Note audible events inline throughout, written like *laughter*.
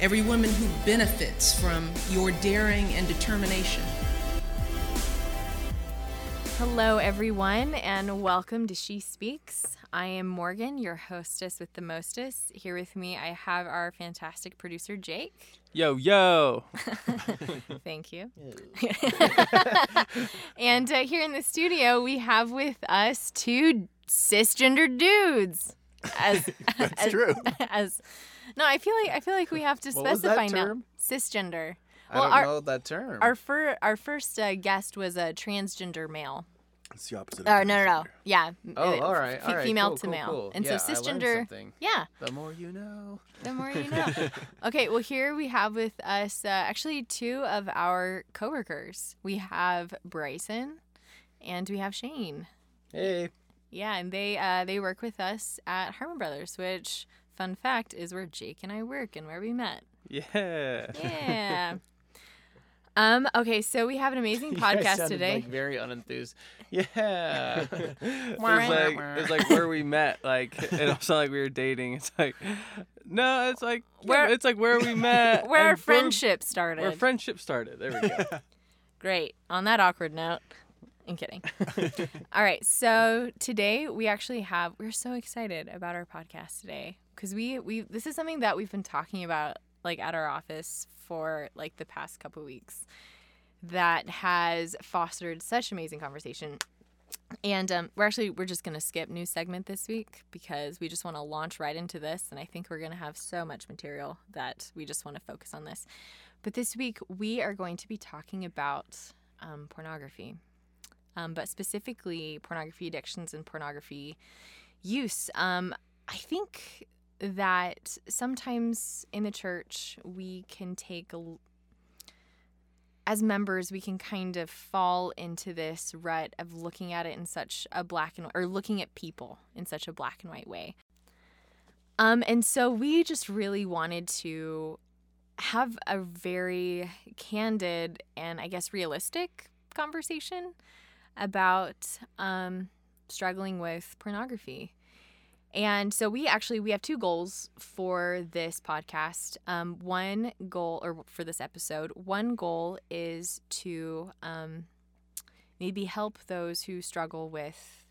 every woman who benefits from your daring and determination. Hello, everyone, and welcome to She Speaks. I am Morgan, your hostess with the mostest. Here with me, I have our fantastic producer, Jake. Yo, yo. *laughs* Thank you. *laughs* and uh, here in the studio, we have with us two cisgender dudes. As, *laughs* That's as, true. As no, I feel like I feel like we have to *laughs* What was that specify now. term? Cisgender. I don't our, know that term. Our fir- our first uh, guest was a transgender male. it's the opposite. Oh no no no yeah. Oh, all right, f- all right, female cool, to cool, male, cool. and Yeah, so cisgender. something. Yeah, The more you know. the more you *laughs* know. okay, well here we have with us uh, actually two of our coworkers. We have Bryson, and we have Shane. Hey. Yeah, and they uh, they work with us at Harmon Brothers, which fun fact is where Jake and I work and where we met. Yeah. Yeah. *laughs* um. Okay, so we have an amazing *laughs* podcast today. Like very unenthused. Yeah. *laughs* it's like it's like where we met. Like it also like we were dating. It's like no, it's like Where- where it's like where we met. where our friendship started. Where friendship started. There we go. Great. On that awkward note, I'm kidding. All right. So today we actually have we're so excited about our podcast today because we we this is something that we've been talking about like at our office for like the past couple weeks that has fostered such amazing conversation. And um, we're actually we're just gonna skip new segment this week because we just want to launch right into this, and I think we're gonna have so much material that we just want to focus on this. But this week, we are going to be talking about um, pornography, um, but specifically pornography addictions and pornography use. Um, I think that sometimes in the church, we can take a as members, we can kind of fall into this rut of looking at it in such a black and or looking at people in such a black and white way. Um, and so we just really wanted to have a very candid and I guess realistic conversation about um, struggling with pornography. And so we actually we have two goals for this podcast. Um, one goal, or for this episode, one goal is to um, maybe help those who struggle with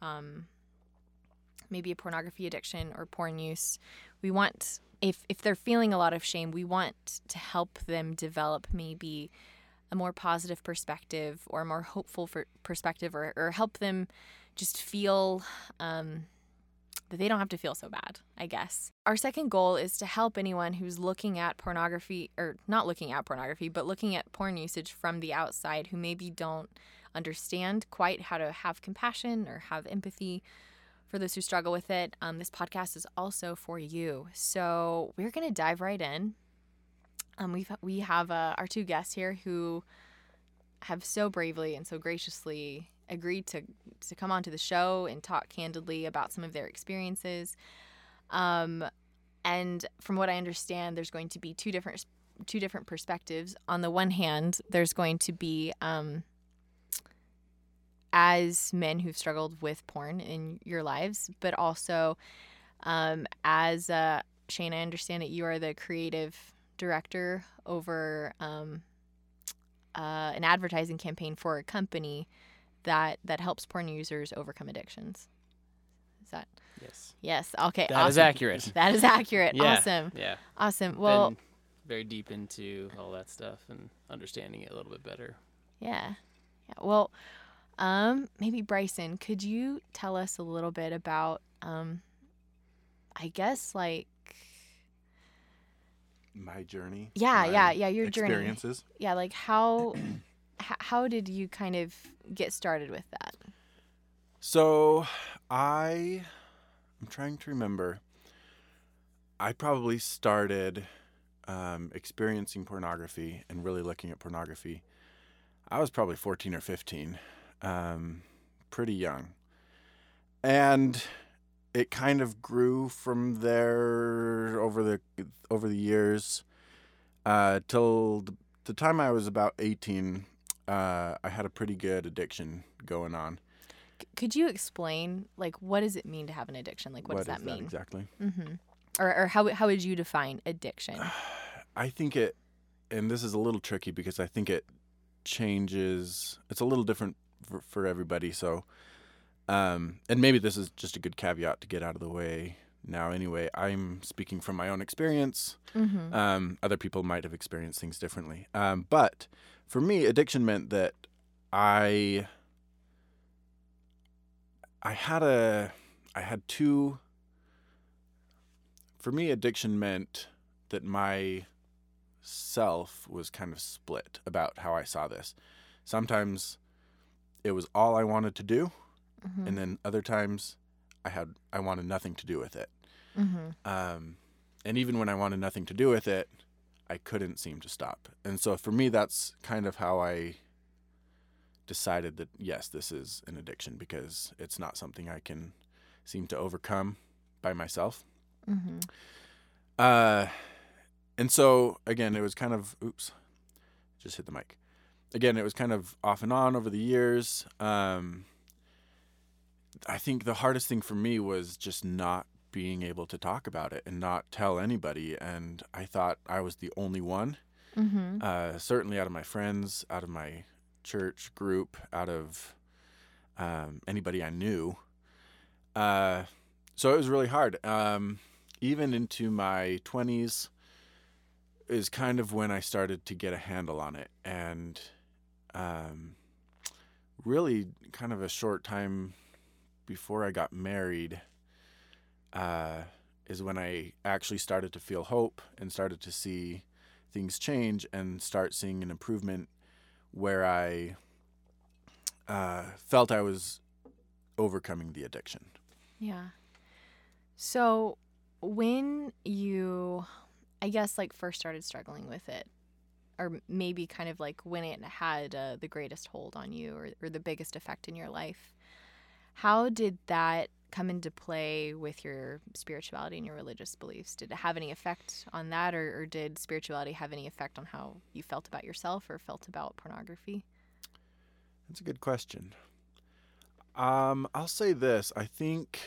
um, maybe a pornography addiction or porn use. We want if if they're feeling a lot of shame, we want to help them develop maybe a more positive perspective or a more hopeful for perspective, or or help them just feel um, that they don't have to feel so bad. I guess our second goal is to help anyone who's looking at pornography or not looking at pornography, but looking at porn usage from the outside, who maybe don't understand quite how to have compassion or have empathy for those who struggle with it. Um, this podcast is also for you. So we're gonna dive right in. Um, we've we have uh, our two guests here who have so bravely and so graciously agreed to to come onto the show and talk candidly about some of their experiences. Um, and from what I understand, there's going to be two different two different perspectives. On the one hand, there's going to be um, as men who've struggled with porn in your lives, but also um, as uh, Shane, I understand that you are the creative director over um, uh, an advertising campaign for a company that that helps porn users overcome addictions. Is that yes. yes? Okay, That is awesome. accurate. *laughs* That is accurate. Yeah. Awesome. Yeah. Awesome. Well, Been very deep into all that stuff and understanding it a little bit better. Yeah. Yeah. Well, um, maybe Bryson, could you tell us a little bit about um I guess like my journey. Yeah, my yeah, yeah, your journey. experiences. yeah, like how *clears throat* *clears throat* h- how did you kind of get started with that? So I I'm trying to remember. I probably started um, experiencing pornography and really looking at pornography I was probably 14 or 15, um, pretty young. And it kind of grew from there over the over the years uh, till the, the time I was about 18. Uh, I had a pretty good addiction going on. C- Could you explain, like, what does it mean to have an addiction? Like, what, does that mean? exactly? Mm-hmm. Or, or how, how would you define addiction? *sighs* I think it, and this is a little tricky because I think it changes. It's a little different for, for everybody. So, um, and maybe this is just a good caveat to get out of the way now. Anyway, I'm speaking from my own experience. Mm-hmm. Um, other people might have experienced things differently. Um, but for me, addiction meant that I, I had a, I had two. For me, addiction meant that my self was kind of split about how I saw this. Sometimes it was all I wanted to do, Mm-hmm. and then other times I had I wanted nothing to do with it. Mm-hmm. Um, and even when I wanted nothing to do with it, I couldn't seem to stop. And so for me, that's kind of how I decided that yes, this is an addiction because it's not something I can seem to overcome by myself. Mm-hmm. Uh, and so again, it was kind of oops, just hit the mic. Again, it was kind of off and on over the years. Um, I think the hardest thing for me was just not being able to talk about it and not tell anybody. And I thought I was the only one. Mm-hmm. Uh, certainly out of my friends, out of my church group, out of um, anybody I knew. Uh, so it was really hard. Um, even into my 20s is kind of when I started to get a handle on it. And um, really, kind of a short time before I got married uh, is when I actually started to feel hope and started to see things change and start seeing an improvement where I uh, felt I was overcoming the addiction. Yeah. So when you, I guess, like first started struggling with it, or maybe kind of like when it had uh, the greatest hold on you or, or the biggest effect in your life, how did that come into play with your spirituality and your religious beliefs? Did it have any effect on that, or, or did spirituality have any effect on how you felt about yourself or felt about pornography? That's a good question. Um, I'll say this. I think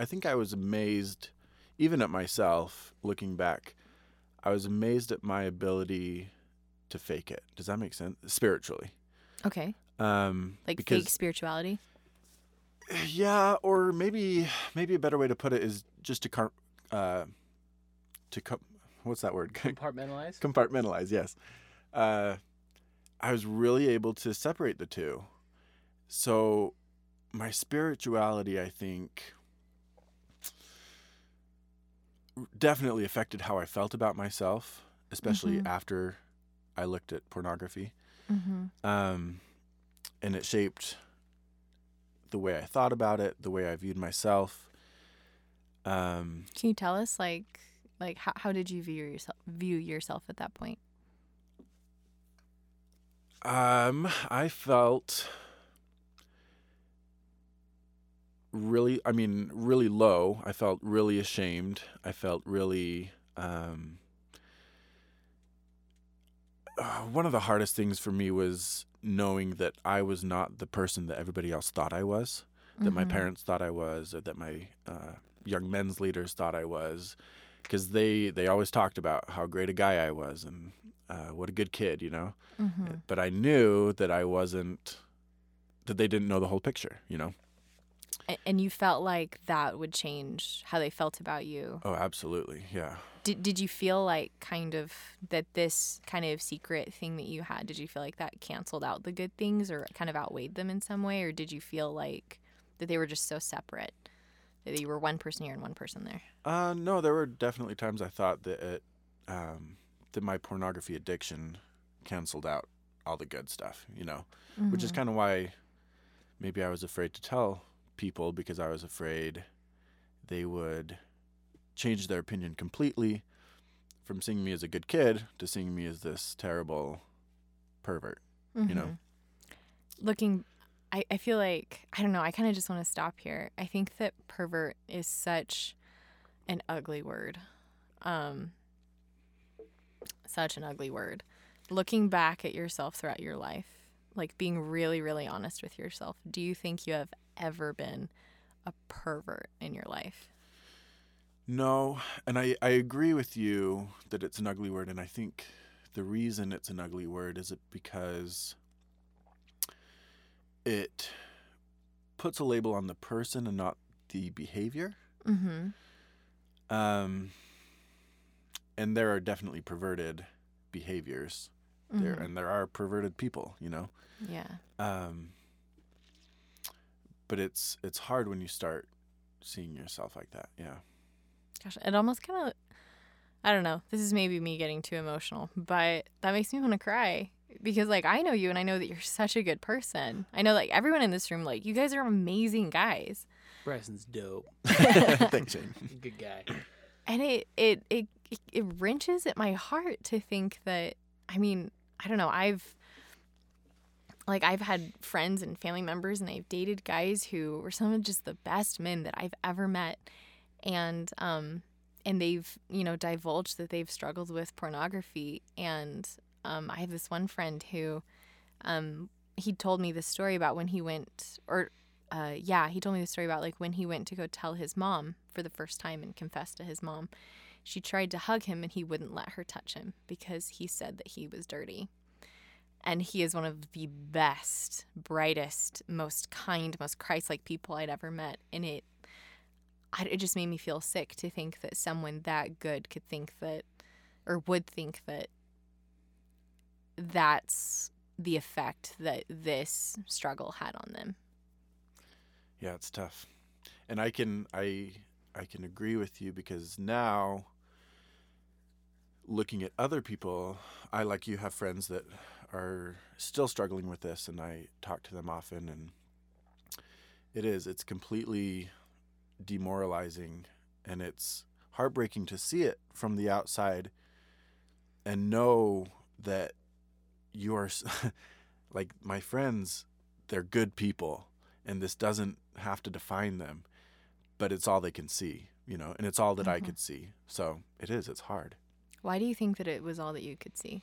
I think I was amazed even at myself looking back. I was amazed at my ability to fake it. Does that make sense? Spiritually. Okay. Um Like fake spirituality? Yeah, or maybe maybe a better way to put it is just to car- uh to co- what's that word? *laughs* Compartmentalize. compartmentalize yes uh, i was really able to separate the two so my spirituality i think definitely affected how i felt about myself especially Mhm. after i looked at pornography Mm-hmm. um, and it shaped the way i thought about it the way i viewed myself um, Can you tell us like like how, how did you view yourself view yourself at that point? Um, I felt really, I mean, really low. I felt really ashamed. I felt really, um, uh, *sighs* one of the hardest things for me was knowing that I was not the person that everybody else thought I was, that my Mhm. parents thought I was, or that my uh, young men's leaders thought I was, because they they always talked about how great a guy I was and uh, what a good kid, you know Mm-hmm. but I knew that I wasn't that they didn't know the whole picture, you know. And you felt like that would change how they felt about you. Oh, absolutely. Yeah. Did did you feel like kind of that this kind of secret thing that you had, did you feel like that canceled out the good things or kind of outweighed them in some way or did you feel like that they were just so separate? That you were one person here and one person there. Uh no, there were definitely times I thought that it um that my pornography addiction canceled out all the good stuff, you know. Which is Mhm. kind of why maybe I was afraid to tell people because I was afraid they would change their opinion completely from seeing me as a good kid to seeing me as this terrible pervert. you know. looking I, I feel like i don't know i kind of just want to stop here i think that pervert is such an ugly word um such an ugly word looking back at yourself throughout your life like being really really honest with yourself do you think you have ever been a pervert in your life No, and I, I agree with you that it's an ugly word, and I think the reason it's an ugly word is it because it puts a label on the person and not the behavior. mm-hmm Um, and there are definitely perverted behaviors there, Mhm. and there are perverted people, you know. yeah Um, but it's it's hard when you start seeing yourself like that. Yeah. Gosh, it almost kind of, I don't know. This is maybe me getting too emotional, but that makes me want to cry because, like, I know you and I know that you're such a good person. I know, like, everyone in this room, like, you guys are amazing guys. Bryson's dope. *laughs* Thanks, Shane. Good guy. And it, it, it, it, it wrenches at my heart to think that, I mean, I don't know. I've, like, I've had friends and family members and I've dated guys who were some of just the best men that I've ever met. And, um, and they've, you know, divulged that they've struggled with pornography. And, um, I have this one friend who, um, he told me this story about when he went, or, uh, yeah, he told me the story about like when he went to go tell his mom for the first time and confess to his mom. She tried to hug him and he wouldn't let her touch him because he said that he was dirty. And he is one of the best, brightest, most kind, most Christ like people I'd ever met. And it, I, it just made me feel sick to think that someone that good could think that, or would think that that's the effect that this struggle had on them. Yeah, it's tough. And I can I I can agree with you because now looking at other people, I like you have friends that are still struggling with this and I talk to them often and it is it's completely demoralizing and it's heartbreaking to see it from the outside and know that you are *laughs* like my friends they're good people and this doesn't have to define them but it's all they can see you know and it's all that i Mhm. could see so it is it's hard Why do you think that it was all that you could see?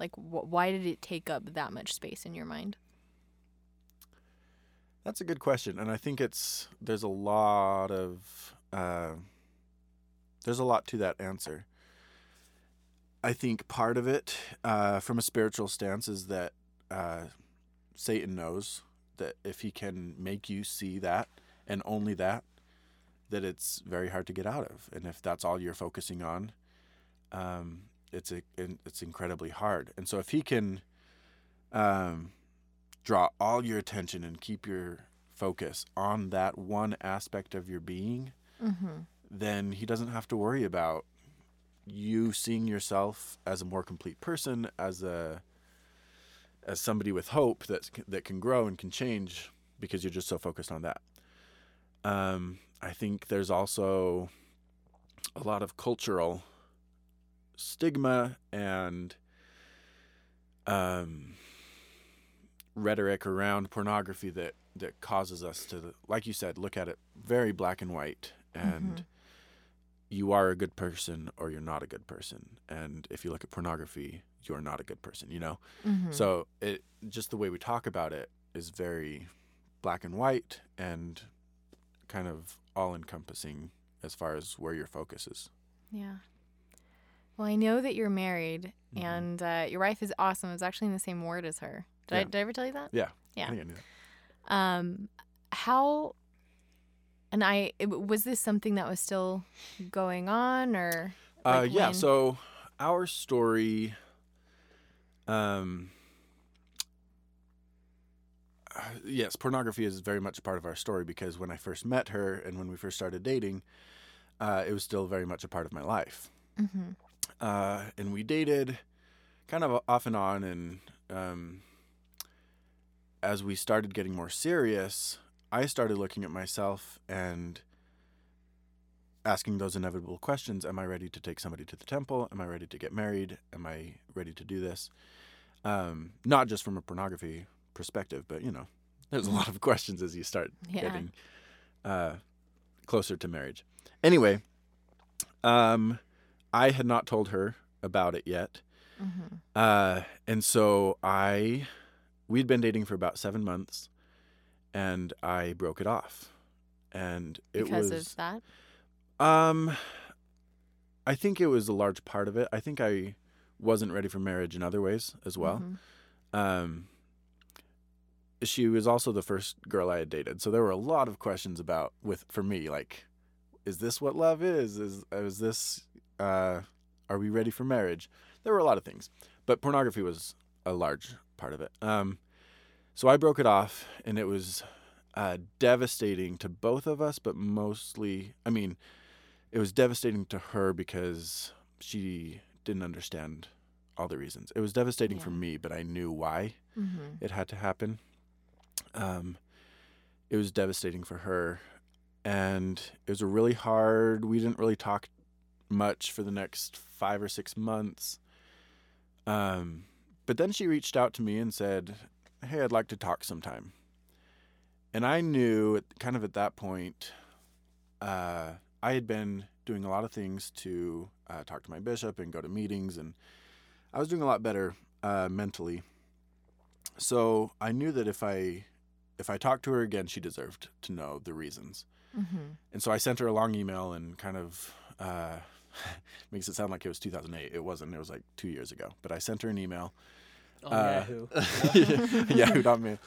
Like, wh- why did it take up that much space in your mind? That's a good question and i think it's there's a lot of uh, there's a lot to that answer. I think part of it uh, from a spiritual stance is that uh, satan knows that if he can make you see that and only that that it's very hard to get out of and if that's all you're focusing on um, it's a, it's incredibly hard. And so if he can um, draw all your attention and keep your focus on that one aspect of your being, Mm-hmm. then he doesn't have to worry about you seeing yourself as a more complete person, as a as somebody with hope that that can grow and can change because you're just so focused on that. Um, I think there's also a lot of cultural stigma and um, rhetoric around pornography that that causes us to, like you said, look at it very black and white, and Mhm. you are a good person or you're not a good person. And if you look at pornography, you're not a good person. You know. Mm-hmm. So it just the way we talk about it is very black and white and kind of all encompassing as far as where your focus is. Yeah. Well, I know that you're married Mhm. and uh, your wife is awesome. It's actually in the same ward as her. Did, I, did I ever tell you that? Yeah. Yeah. I think I knew that. Um, how, and I, it, was this something that was still going on or? Uh, yeah. when- So our story, um, uh, yes, pornography is very much part of our story because when I first met her and when we first started dating, uh, it was still very much a part of my life. Mm-hmm. uh, and we dated kind of off and on and um, as we started getting more serious i started looking at myself and asking those inevitable questions am i ready to take somebody to the temple am i ready to get married am i ready to do this Um, not just from a pornography perspective, but you know, there's a lot of *laughs* questions as you start Yeah. getting uh, closer to marriage. Anyway, um, I had not told her about it yet. Mm-hmm. Uh, and so I, we'd been dating for about seven months, and I broke it off, and it Because was of that. um, I think it was a large part of it. I think I wasn't ready for marriage in other ways as well. Mhm. Um, she was also the first girl I had dated, so there were a lot of questions about with for me like, is this what love is? Is is this? Uh, are we ready for marriage? There were a lot of things, but pornography was a large part of it. Um, so I broke it off, and it was uh, devastating to both of us, but mostly, I mean, it was devastating to her because she didn't understand all the reasons. It was devastating for me, but I knew why Mm-hmm. it had to happen. Um, it was devastating for her, and it was a really hard. We didn't really talk much for the next five or six months. Um, but then she reached out to me and said, "Hey, I'd like to talk sometime." And I knew, kind of at that point, uh, I had been doing a lot of things to uh, talk to my bishop and go to meetings, and I was doing a lot better uh, mentally. So I knew that if I if I talked to her again, she deserved to know the reasons. Mm-hmm. And so I sent her a long email and kind of uh, *laughs* makes it sound like it was 2008. It wasn't. It was like two years ago. But I sent her an email. On Uh, Yahoo. *laughs* Yahoo.me.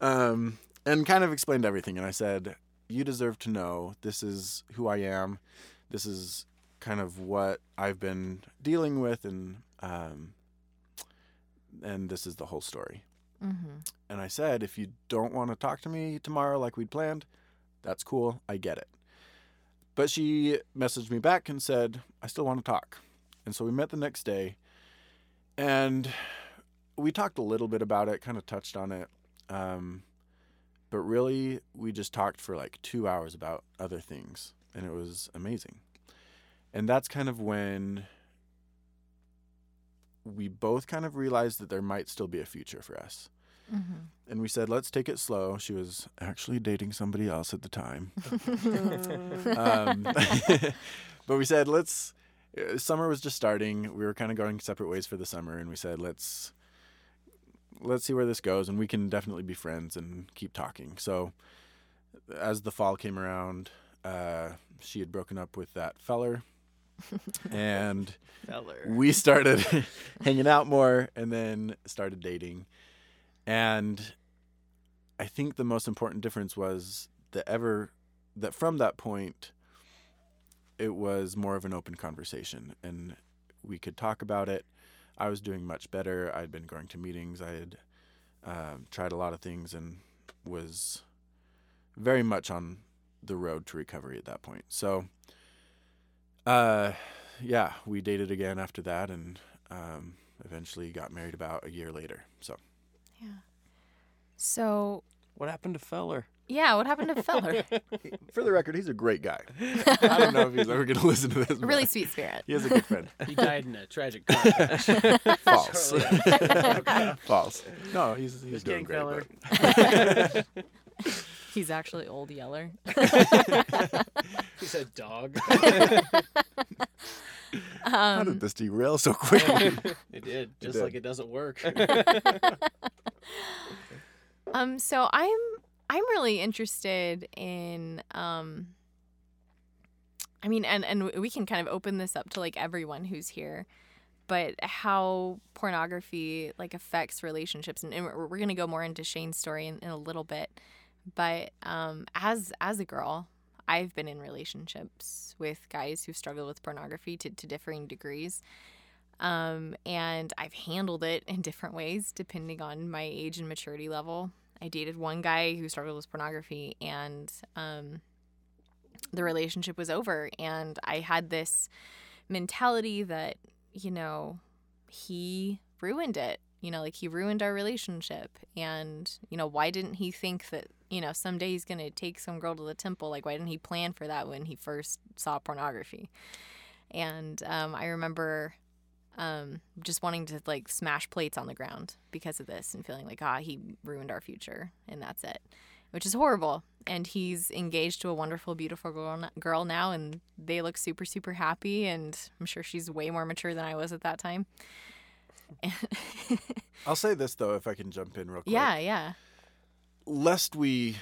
Um, and kind of explained everything. And I said, You deserve to know this is who I am. This is kind of what I've been dealing with. And, um, and this is the whole story. Mm-hmm. And I said, If you don't want to talk to me tomorrow like we'd planned, that's cool. I get it. But she messaged me back and said, I still want to talk. And so we met the next day. And we talked a little bit about it, kind of touched on it. Um, but really, we just talked for like two hours about other things, and it was amazing. And that's kind of when we both kind of realized that there might still be a future for us. Mm-hmm. And we said, let's take it slow. She was actually dating somebody else at the time. *laughs* um, *laughs* *laughs* but we said, let's. uh, Summer was just starting. We were kind of going separate ways for the summer, and we said, let's let's see where this goes, and we can definitely be friends and keep talking. So, as the fall came around, uh, she had broken up with that feller, *laughs* and Feller. we started *laughs* hanging out more, and then started dating. And I think the most important difference was that ever that from that point it was more of an open conversation and we could talk about it. I was doing much better. I'd been going to meetings. I had um, tried a lot of things and was very much on the road to recovery at that point. So, uh, yeah, we dated again after that and um, eventually got married about a year later. So, yeah. So What happened to Feller? Yeah, what happened to Feller? *laughs* for the record, he's a great guy. *laughs* I don't know if he's ever going to listen to this. A but really sweet spirit. He is a good friend. *laughs* He died in a tragic car crash. False. False. No, he's he's Just doing kidding, great. Feller. but- He's actually old Yeller. He's a dog. How Um, did this derail so quickly? it did, It just did. like it doesn't work. Um, so I'm I'm really interested in um I mean and and we can kind of open this up to like everyone who's here but how pornography like affects relationships and, and we're, we're going to go more into Shane's story in, in a little bit but um as as a girl I've been in relationships with guys who've struggled with pornography to, to differing degrees um, and I've handled it in different ways depending on my age and maturity level. I dated one guy who struggled with pornography, and um, the relationship was over. And I had this mentality that, you know, he ruined it. You know, like he ruined our relationship. And, you know, why didn't he think that, you know, someday he's going to take some girl to the temple? Like, why didn't he plan for that when he first saw pornography? And um, I remember um, just wanting to like smash plates on the ground because of this and feeling like ah he ruined our future and that's it, which is horrible. And he's engaged to a wonderful, beautiful girl girl now, and they look super super happy. And I'm sure she's way more mature than I was at that time. *laughs* I'll say this though, if I can jump in real quick. yeah, yeah, Lest we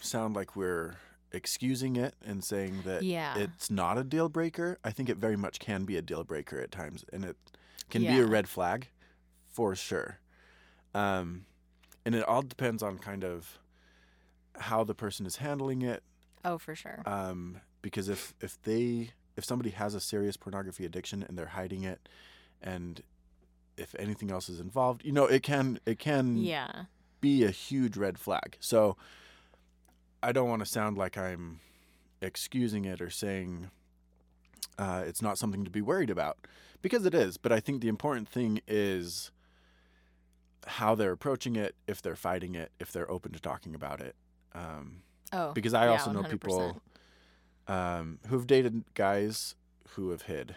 sound like we're excusing it and saying that Yeah. it's not a deal breaker, I think it very much can be a deal breaker at times, and it can be a red flag, for sure. Um, and it all depends on kind of how the person is handling it. oh for sure. Um, because if if they if somebody has a serious pornography addiction and they're hiding it, and if anything else is involved, you know, it can it can yeah, be a huge red flag. So I don't want to sound like I'm excusing it or saying uh, it's not something to be worried about because it is. But I think the important thing is how they're approaching it, if they're fighting it, if they're open to talking about it. Um, oh because I yeah, also know 100%. people um, who've dated guys who have hid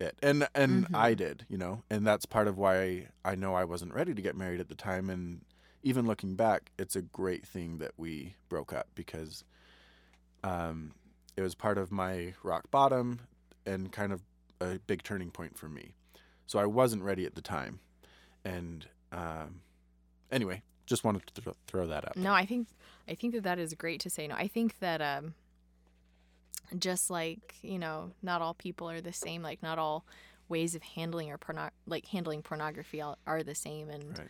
it, and and I Mhm. did, you know, and that's part of why I know I wasn't ready to get married at the time, and even looking back, it's a great thing that we broke up because um, it was part of my rock bottom and kind of a big turning point for me. So I wasn't ready at the time, and um, anyway, just wanted to throw, throw that up. No, I think I think that that is great to say. No, I think that um, just like you know, not all people are the same. Like not all ways of handling or porno- like handling pornography are, are the same. And Right.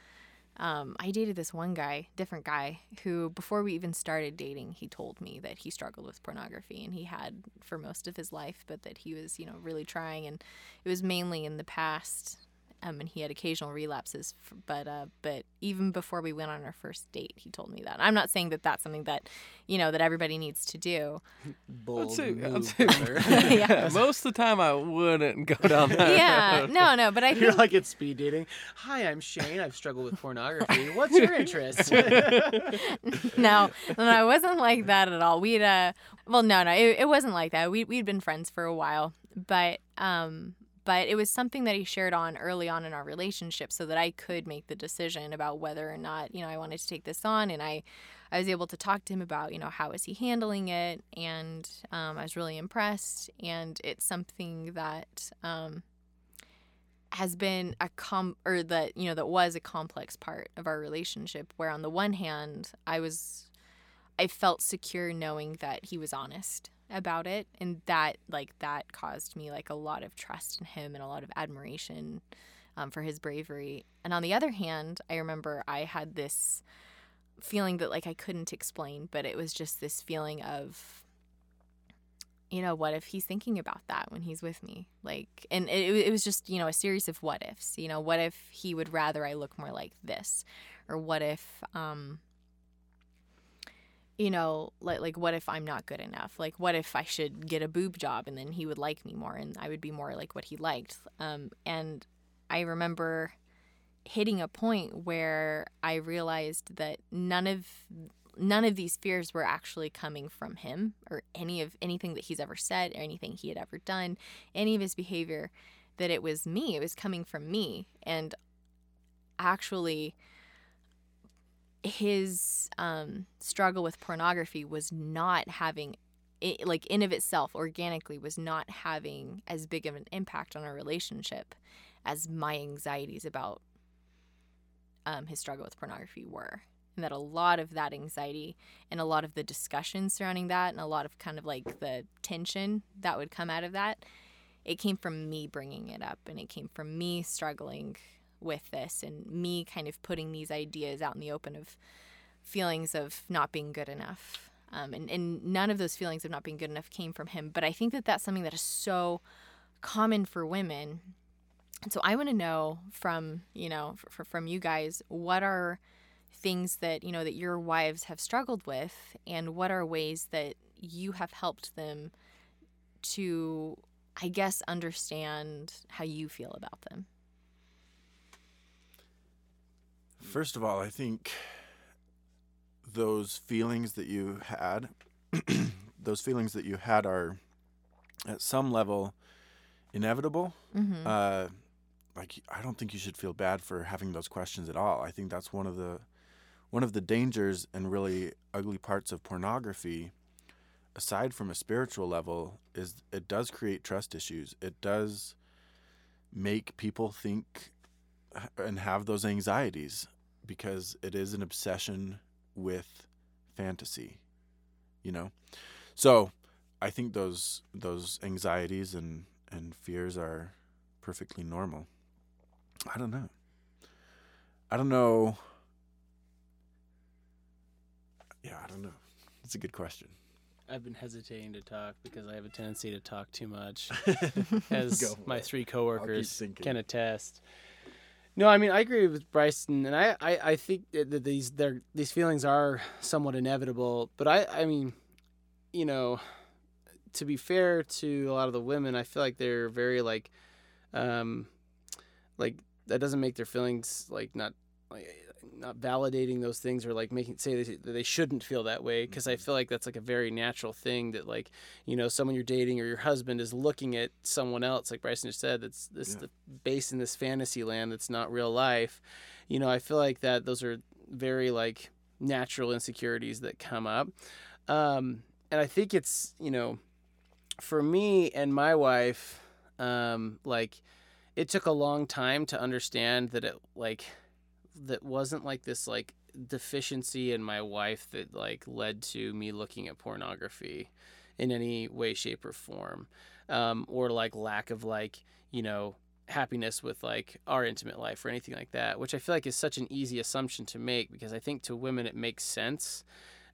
Um, I dated this one guy, different guy, who before we even started dating, he told me that he struggled with pornography and he had for most of his life, but that he was you know really trying, and it was mainly in the past. Um, and he had occasional relapses, f- but uh, but even before we went on our first date, he told me that. I'm not saying that that's something that, you know, that everybody needs to do. *laughs* Bold say- I'd move, say- *laughs* *laughs* Yeah. Most of the time, I wouldn't go down that. yeah, road. no, no, but I You're think like at speed dating. Hi, I'm Shane. I've struggled with pornography. What's your interest? no, no, I wasn't like that at all. We'd uh, well, no, no, it, it wasn't like that. We we'd been friends for a while, but um, but it was something that he shared on early on in our relationship, so that I could make the decision about whether or not you know I wanted to take this on, and I. I was able to talk to him about, you know, how is he handling it, and um, I was really impressed. And it's something that um, has been a com or that you know that was a complex part of our relationship. Where on the one hand, I was, I felt secure knowing that he was honest about it, and that like that caused me like a lot of trust in him and a lot of admiration um, for his bravery. And on the other hand, I remember I had this feeling that like I couldn't explain, but it was just this feeling of you know, what if he's thinking about that when he's with me? Like, and it, it was just, you know, a series of what ifs. You know, what if he would rather I look more like this? Or what if, um, you know, like, like what if I'm not good enough? Like, what if I should get a boob job and then he would like me more and I would be more like what he liked? Um, and I remember hitting a point where I realized that none of none of these fears were actually coming from him or any of anything that he's ever said or anything he had ever done, any of his behavior, that it was me. It was coming from me. And actually, his um, struggle with pornography was not having, it, like, in of itself, organically, was not having as big of an impact on our relationship as my anxieties about um, his struggle with pornography were. And that a lot of that anxiety and a lot of the discussion surrounding that and a lot of kind of like the tension that would come out of that it came from me bringing it up and it came from me struggling with this and me kind of putting these ideas out in the open of feelings of not being good enough. Um, and, and none of those feelings of not being good enough came from him but i think that that's something that is so common for women. And so i want to know from you know f- from you guys what are things that you know that your wives have struggled with and what are ways that you have helped them to i guess understand how you feel about them First of all, I think those feelings that you had, *clears throat* those feelings that you had are at some level inevitable. mm-hmm. Uh, like I don't think you should feel bad for having those questions at all. I think that's one of the one of the dangers and really ugly parts of pornography aside from a spiritual level is it does create trust issues. It does make people think and have those anxieties because it is an obsession with fantasy, you know? So, I think those those anxieties and and fears are perfectly normal. I don't know. I don't know. Yeah, I don't know. It's a good question. I've been hesitating to talk because I have a tendency to talk too much, *laughs* as my three coworkers can attest. No, I mean I agree with Bryson, and I, I, I think that these these feelings are somewhat inevitable. But I, I mean, you know, to be fair to a lot of the women, I feel like they're very like, um, like that doesn't make their feelings like not like not validating those things or like making say that they shouldn't feel that way because I feel like that's like a very natural thing that like you know someone you're dating or your husband is looking at someone else like Bryson just said that's this Yeah. the, based in this fantasy land that's not real life. You know I feel like that those are very like natural insecurities that come up. Um, and I think it's you know for me and my wife um, like it took a long time to understand that it like that wasn't like this like deficiency in my wife that like led to me looking at pornography in any way shape or form um, or like lack of like you know happiness with like our intimate life or anything like that which i feel like is such an easy assumption to make because i think to women it makes sense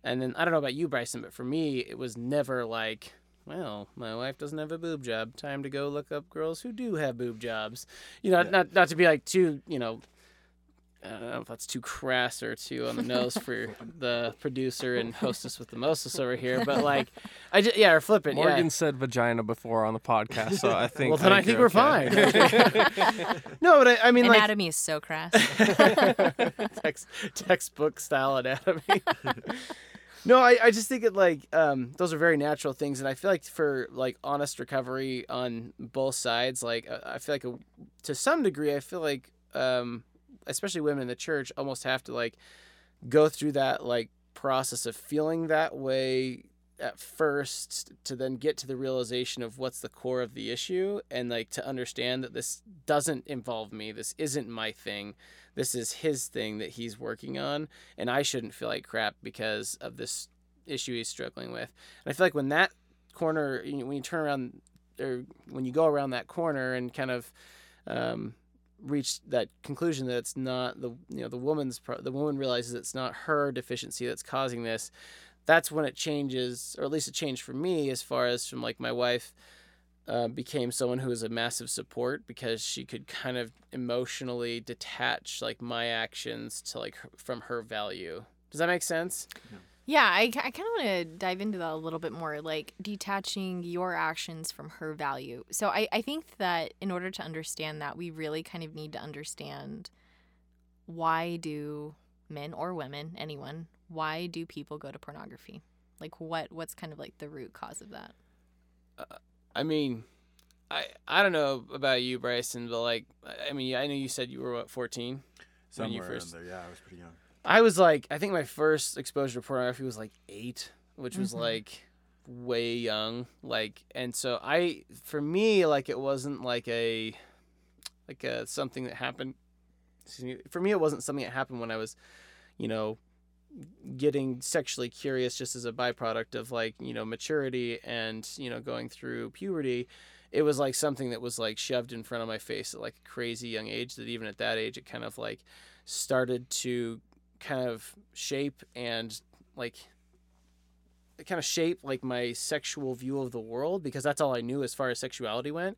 and then i don't know about you bryson but for me it was never like well, my wife doesn't have a boob job. Time to go look up girls who do have boob jobs. You know, Yeah. not not to be like too, you know, I don't know if that's too crass or too on the nose for the producer and hostess with the mostess over here, but like, I just yeah, or flip it. Morgan yeah. said vagina before on the podcast, so I *laughs* think. Well, then I think we're fine. *laughs* no, but I, I mean, like Anatomy is so crass. *laughs* Text, textbook style anatomy. no, I, I just think it like um, those are very natural things, and I feel like for like honest recovery on both sides, like uh, I feel like a, to some degree, I feel like um, especially women in the church almost have to like go through that like process of feeling that way at first to then get to the realization of what's the core of the issue and like to understand that this doesn't involve me this isn't my thing this is his thing that he's working on and i shouldn't feel like crap because of this issue he's struggling with. And i feel like when that corner when you turn around or when you go around that corner and kind of um, reach that conclusion that it's not the you know the woman's pro- the woman realizes it's not her deficiency that's causing this that's when it changes or at least it changed for me as far as from like my wife uh, became someone who was a massive support because she could kind of emotionally detach like my actions to like from her value. Does that make sense? Yeah, I, I kind of want to dive into that a little bit more, like detaching your actions from her value. So I, I think that in order to understand that, we really kind of need to understand why do men or women, anyone, why do people go to pornography? Like what what's kind of like the root cause of that? Uh, I mean, I I don't know about you, Bryson, but like, I- I mean, I know you said you were what fourteen. When you first- in there, yeah, I was pretty young. I was like, I think my first exposure to pornography was like eight, which was Mhm. like way young. Like, and so I, for me, like it wasn't like a, like a something that happened. Excuse me. For me, it wasn't something that happened when I was, you know, getting sexually curious just as a byproduct of like you know maturity and you know going through puberty it was like something that was like shoved in front of my face at like a crazy young age that even at that age it kind of like started to kind of shape and like it kind of shape like my sexual view of the world because that's all I knew as far as sexuality went.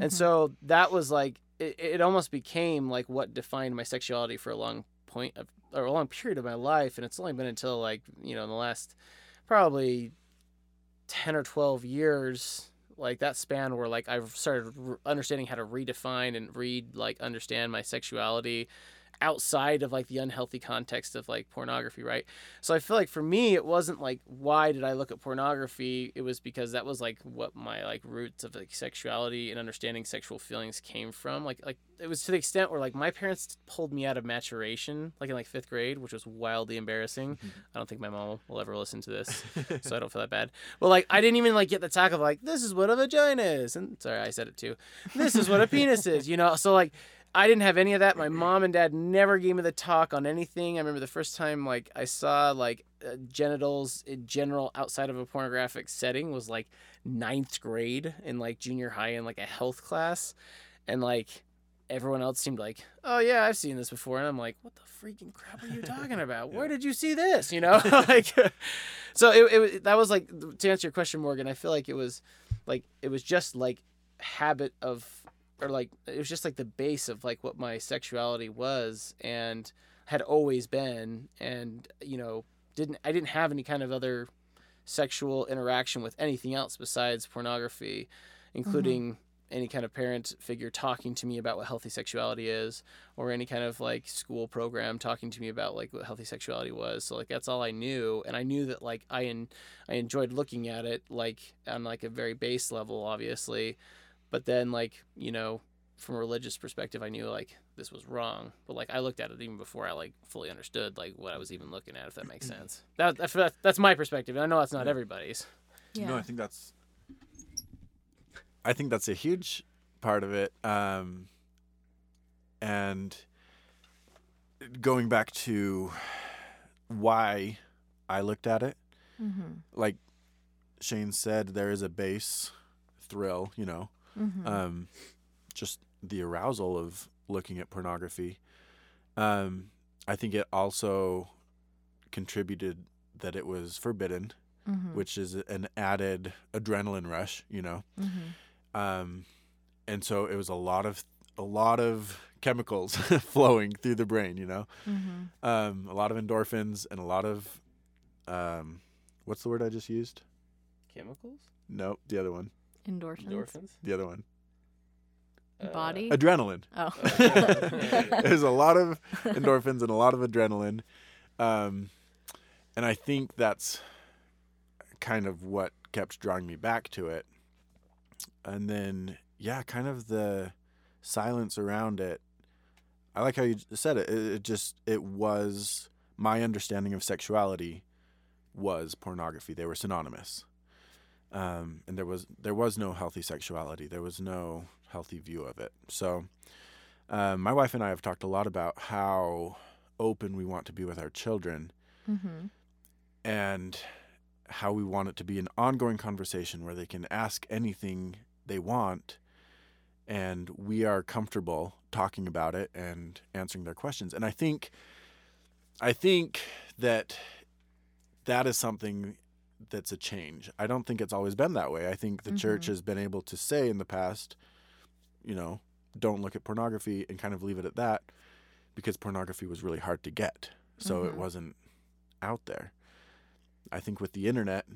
And Mhm. so that was like it, it almost became like what defined my sexuality for a long point of or a long period of my life and it's only been until like, you know, in the last probably 10 or 12 years like that span where like I've started understanding how to redefine and read like understand my sexuality outside of like the unhealthy context of like pornography, right? So I feel like for me it wasn't like why did I look at pornography? It was because that was like what my like roots of like sexuality and understanding sexual feelings came from. Like like it was to the extent where like my parents pulled me out of maturation like in like 5th grade, which was wildly embarrassing. Mm-hmm. I don't think my mom will ever listen to this, *laughs* so I don't feel that bad. But like I didn't even like get the talk of like this is what a vagina is. And sorry, I said it too. This is what a penis is, you know. So like I didn't have any of that. My mom and dad never gave me the talk on anything. I remember the first time like I saw like uh, genitals in general outside of a pornographic setting was like ninth grade in like junior high in like a health class, and like everyone else seemed like, oh yeah, I've seen this before, and I'm like, what the freaking crap are you talking about? *laughs* Where did you see this? You know, *laughs* like, so it, it was- that was like to answer your question, Morgan. I feel like it was like it was just like habit of or like it was just like the base of like what my sexuality was and had always been and you know didn't I didn't have any kind of other sexual interaction with anything else besides pornography including mm-hmm. any kind of parent figure talking to me about what healthy sexuality is or any kind of like school program talking to me about like what healthy sexuality was. So like that's all I knew. And I knew that like I en- I enjoyed looking at it like on like a very base level obviously but then like you know from a religious perspective i knew like this was wrong but like i looked at it even before i like fully understood like what i was even looking at if that makes sense that, that's that's that's my perspective and i know that's not everybody's Yeah. No, I think that's. I think that's a huge part of it. Um, and going back to why I looked at it, Mm-hmm. like Shane said, there is a base thrill, you know, Mm-hmm. um, just the arousal of looking at pornography. Um, I think it also contributed that it was forbidden, mm-hmm. which is an added adrenaline rush, you know. Mm-hmm. Um, and so it was a lot of a lot of chemicals *laughs* flowing through the brain, you know. Mm-hmm. Um, a lot of endorphins and a lot of um, what's the word I just used? chemicals Nope, the other one. Endorphins. endorphins The other one. Body. Adrenaline. oh. *laughs* There's a lot of endorphins and a lot of adrenaline. Um, and I think that's kind of what kept drawing me back to it. And then, yeah, kind of the silence around it. I like how you said it. It, it just, it was my understanding of sexuality was pornography. They were synonymous. Um, and there was there was no healthy sexuality. There was no healthy view of it. So, um, my wife and I have talked a lot about how open we want to be with our children mm-hmm. and how we want it to be an ongoing conversation where they can ask anything they want and we are comfortable talking about it and answering their questions. And I think I think that that is something that's a change. I don't think it's always been that way. I think the church Mhm. has been able to say in the past, you know, don't look at pornography and kind of leave it at that because pornography was really hard to get. So it Mhm. wasn't out there. I think with the internet,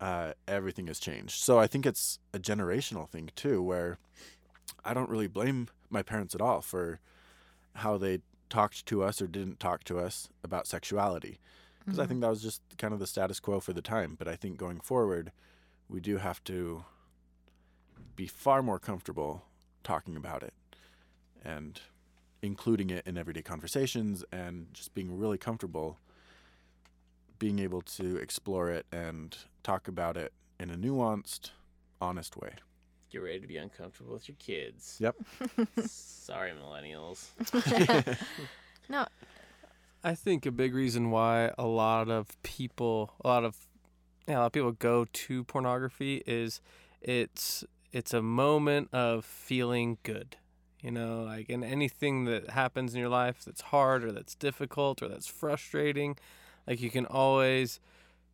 uh, everything has changed. So I think it's a generational thing too, where I don't really blame my parents at all for how they talked to us or didn't talk to us about sexuality. Because I mm-hmm. think that was just kind of the status quo for the time. But I think going forward, we do have to be far more comfortable talking about it and including it in everyday conversations and just being really comfortable being able to explore it and talk about it in a nuanced, honest way. get ready to be uncomfortable with your kids Yep. sorry millennials *laughs* *laughs* *laughs* no. I think a big reason why a lot of people, a lot of, yeah, a lot of people go to pornography is it's it's a moment of feeling good. You know, like in anything that happens in your life that's hard or that's difficult or that's frustrating, like you can always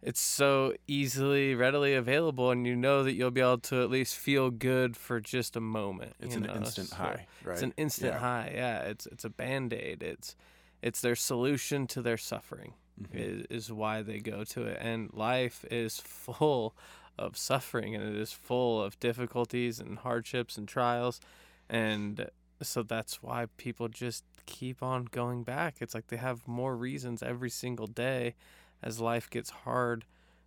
it's so easily readily available and you know that you'll be able to at least feel good for just a moment. It's an know, instant so- high, right? it's an instant Yeah. high. Yeah, it's it's a band aid. It's it's their solution to their suffering. Mhm. Is, is why they go to it. And life is *laughs* full of suffering, and it is full of difficulties and hardships and trials. And so that's why people just keep on going back. It's like they have more reasons every single day as life gets hard.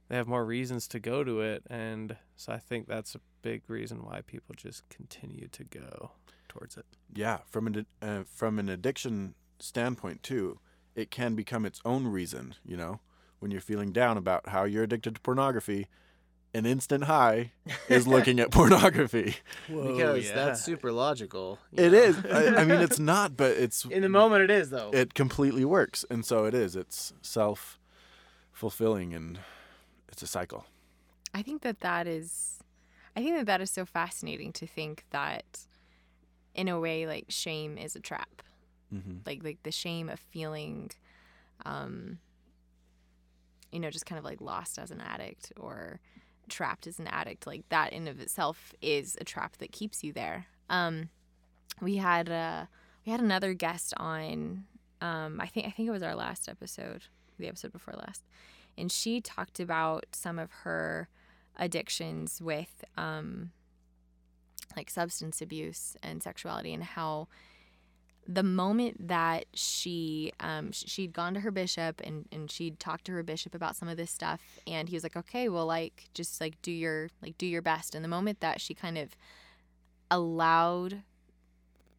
They have more reasons to go to it. And so I think that's a big reason why people just continue to go towards it. Yeah, from an uh, from an addiction standpoint too, it can become its own reason. You know, when you're feeling down about how you're addicted to pornography, an instant high is *laughs* looking at pornography. because that's super logical. you It know? is. I, I mean, it's *laughs* not, but it's In the moment, it is though. it completely works, and so it is. It's self fulfilling, and it's a cycle. I think that that is, I think that that is so fascinating to think that, in a way, like shame is a trap. Mm-hmm. Like like the shame of feeling, um, you know, just kind of like lost as an addict or trapped as an addict. Like that in of itself is a trap that keeps you there. Um, we had uh, we had another guest on. Um, I think I think it was our last episode, the episode before last, and she talked about some of her addictions with um, like substance abuse and sexuality and how the moment that she um, she'd gone to her bishop and, and she'd talked to her bishop about some of this stuff and he was like okay well like just like do your like do your best. And the moment that she kind of allowed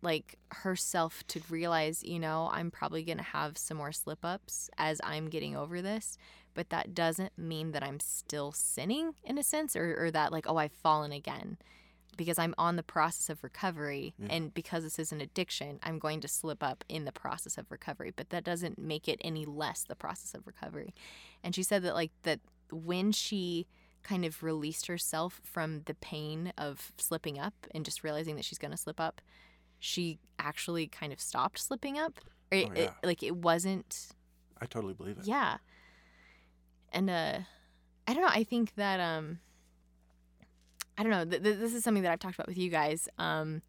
like herself to realize you know i'm probably going to have some more slip ups as i'm getting over this but that doesn't mean that i'm still sinning in a sense or, or that like oh i've fallen again because i'm on the process of recovery Yeah. and because this is an addiction i'm going to slip up in the process of recovery but that doesn't make it any less the process of recovery and she said that like that when she kind of released herself from the pain of slipping up and just realizing that she's going to slip up she actually kind of stopped slipping up it, Oh, it- yeah. like it wasn't I totally believe it. yeah and uh i don't know i think that um i don't know th- th- this is something that i've talked about with you guys um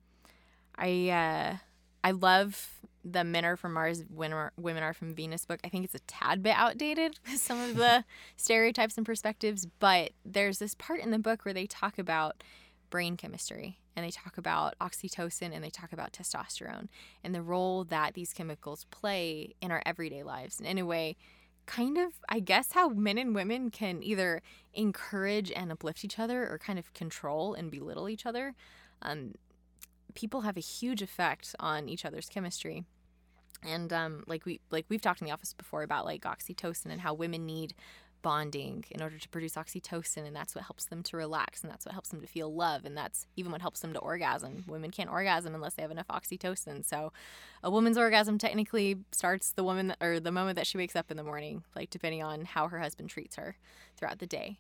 i uh i love the men are from mars women are, women are from venus book. I think it's a tad bit outdated *laughs* with some of the *laughs* stereotypes and perspectives but there's this part in the book where they talk about brain chemistry and they talk about oxytocin and they talk about testosterone and the role that these chemicals play in our everyday lives. And in a way kind of i guess how men and women can either encourage and uplift each other or kind of control and belittle each other um, people have a huge effect on each other's chemistry. And um, like we like we've talked in the office before about like oxytocin and how women need bonding in order to produce oxytocin and that's what helps them to relax and that's what helps them to feel love and that's even what helps them to orgasm. Women can't orgasm unless they have enough oxytocin so a woman's orgasm technically starts the woman or the moment that she wakes up in the morning like depending on how her husband treats her throughout the day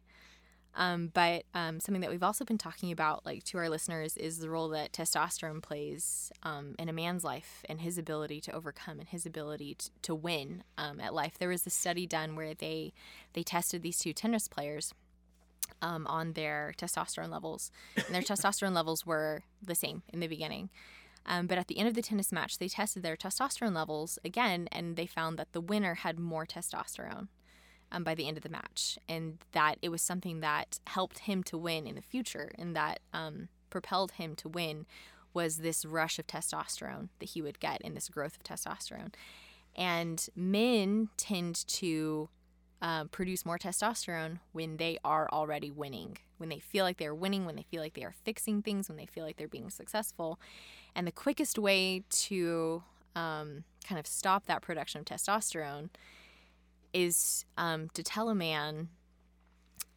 um, but um, something that we've also been talking about, like to our listeners, is the role that testosterone plays um, in a man's life and his ability to overcome and his ability to, to win um, at life. There was a study done where they they tested these two tennis players um, on their testosterone levels, and their *laughs* testosterone levels were the same in the beginning. Um, but at the end of the tennis match, they tested their testosterone levels again, and they found that the winner had more testosterone um, by the end of the match, and that it was something that helped him to win in the future, and that um, propelled him to win was this rush of testosterone that he would get and this growth of testosterone. And men tend to uh, produce more testosterone when they are already winning, when they feel like they're winning, when they feel like they are fixing things, when they feel like they're being successful. And the quickest way to um, kind of stop that production of testosterone is um, to tell a man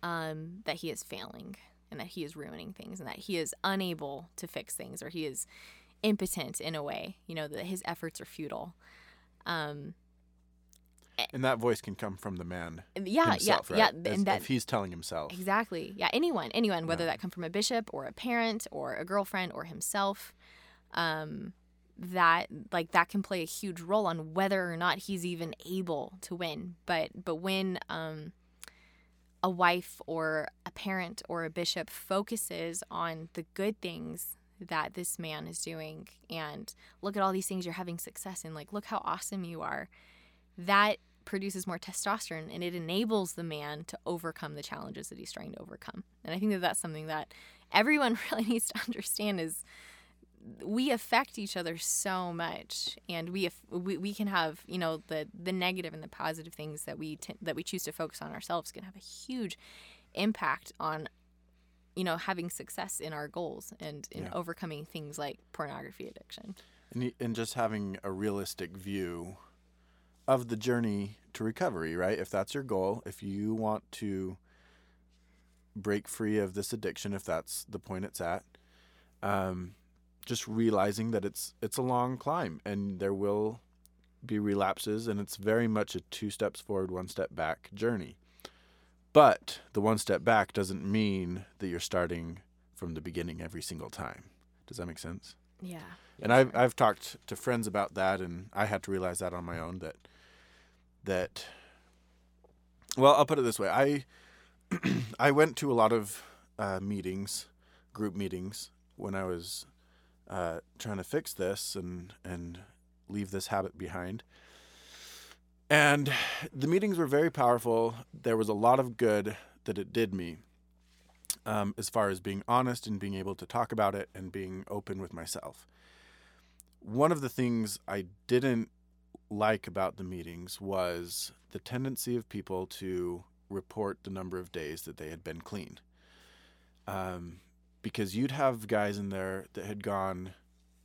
um, that he is failing and that he is ruining things and that he is unable to fix things or he is impotent in a way, you know, that his efforts are futile. Um, And that voice can come from the man yeah, himself, yeah, right? yeah, As- and that if he's telling himself. Exactly. Yeah, anyone, anyone, whether Yeah. that come from a bishop or a parent or a girlfriend or himself, um, that like that can play a huge role on whether or not he's even able to win. But but when um, a wife or a parent or a bishop focuses on the good things that this man is doing and look at all these things you're having success in, like look how awesome you are, that produces more testosterone and it enables the man to overcome the challenges that he's trying to overcome. And I think that that's something that everyone *laughs* really needs to understand is we affect each other so much and we, we we can have you know the the negative and the positive things that we t- that we choose to focus on ourselves can have a huge impact on you know having success in our goals and in Yeah. overcoming things like pornography addiction and, and just having a realistic view of the journey to recovery, right? If that's your goal, if you want to break free of this addiction, if that's the point it's at, um, just realizing that it's it's a long climb and there will be relapses, and it's very much a two steps forward, one step back journey. But the one step back doesn't mean that you're starting from the beginning every single time. Does that make sense? yeah and I've I've talked to friends about that, and I had to realize that on my own that that. Well, I'll put it this way: I *clears throat* I went to a lot of uh, meetings, group meetings, when I was uh, trying to fix this and and leave this habit behind. And the meetings were very powerful. There was a lot of good that it did me, um, as far as being honest and being able to talk about it and being open with myself. One of the things I didn't like about the meetings was the tendency of people to report the number of days that they had been clean. Um, because you'd have guys in there that had gone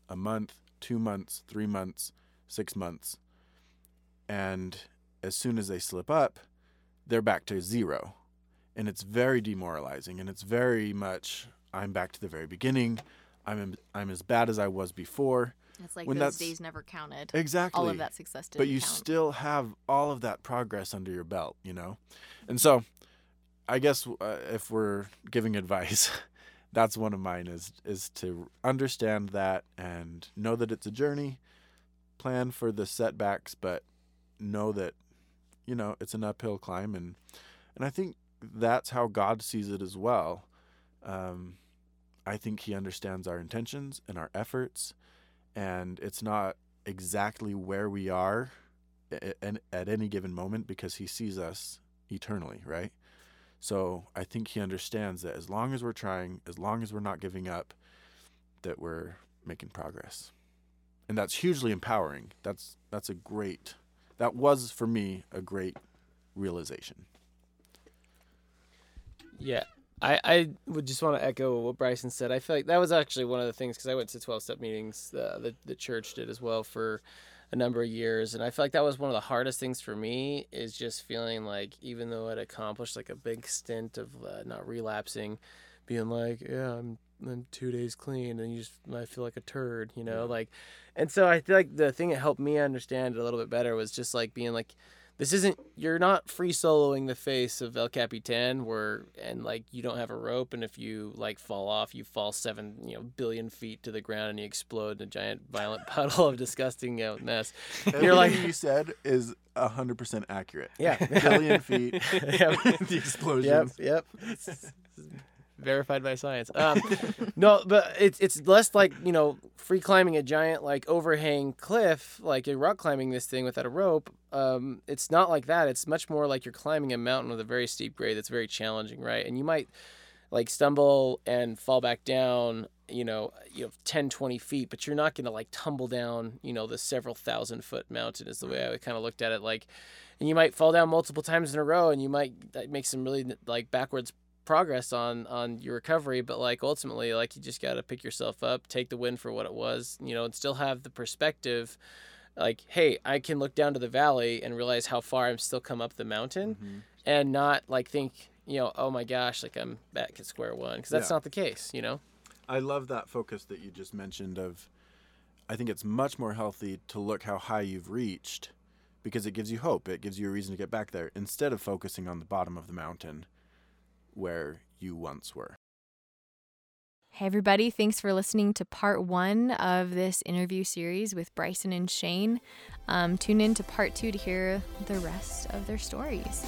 a month, two months, three months, six months, and as soon as they slip up, they're back to zero. And it's very demoralizing, and it's very much I'm back to the very beginning. I'm I'm as bad as I was before. it's like When those days never counted Exactly. all of that success didn't but you count. still have all of that progress under your belt, you know? And so I guess uh, if we're giving *laughs* advice, that's one of mine is is to understand that and know that it's a journey, plan for the setbacks, but know that you know, it's an uphill climb and and I think that's how God sees it as well. Um, I think he understands our intentions and our efforts and it's not exactly where we are at, at any given moment because he sees us eternally, right? So I think he understands that as long as we're trying, as long as we're not giving up, that we're making progress. And that's hugely empowering. That's that's a great that was for me a great realization. Yeah. I, I would just want to echo what Bryson said. I feel like that was actually one of the things because I went to 12 step meetings, uh, the, the church did as well for a number of years. And I feel like that was one of the hardest things for me is just feeling like even though I'd accomplished like a big stint of uh, not relapsing, being like, yeah, I'm, I'm two days clean and you just, I feel like a turd, you know, like, and so I feel like the thing that helped me understand it a little bit better was just like being like, this isn't you're not free soloing the face of El Capitan where and like you don't have a rope and if you like fall off you fall seven you know billion feet to the ground and you explode in a giant violent *laughs* puddle of disgusting you know, mess. You're like Everything you said is hundred percent accurate. Yeah. billion feet. *laughs* Yep. *laughs* the explosions. Yep, yep. Verified by science. *laughs* Um, no, but it's it's less like you know free climbing a giant like overhang cliff, like you're rock climbing this thing without a rope. Um, it's not like that. It's much more like you're climbing a mountain with a very steep grade that's very challenging, right? And you might like stumble and fall back down you know you know 10 20 feet but you're not going to like tumble down you know the several thousand foot mountain is the way i kind of looked at it like and you might fall down multiple times in a row and you might like, make some really like backwards progress on on your recovery but like ultimately like you just got to pick yourself up take the win for what it was you know and still have the perspective like hey i can look down to the valley and realize how far i'm still come up the mountain Mm-hmm. and not like think you know oh my gosh like i'm back at square one because that's Yeah. not the case you know I love that focus that you just mentioned of I think it's much more healthy to look how high you've reached because it gives you hope. It gives you a reason to get back there instead of focusing on the bottom of the mountain where you once were. Hey, everybody. Thanks for listening to part one of this interview series with Bryson and Shane. Um, tune in to part two to hear the rest of their stories.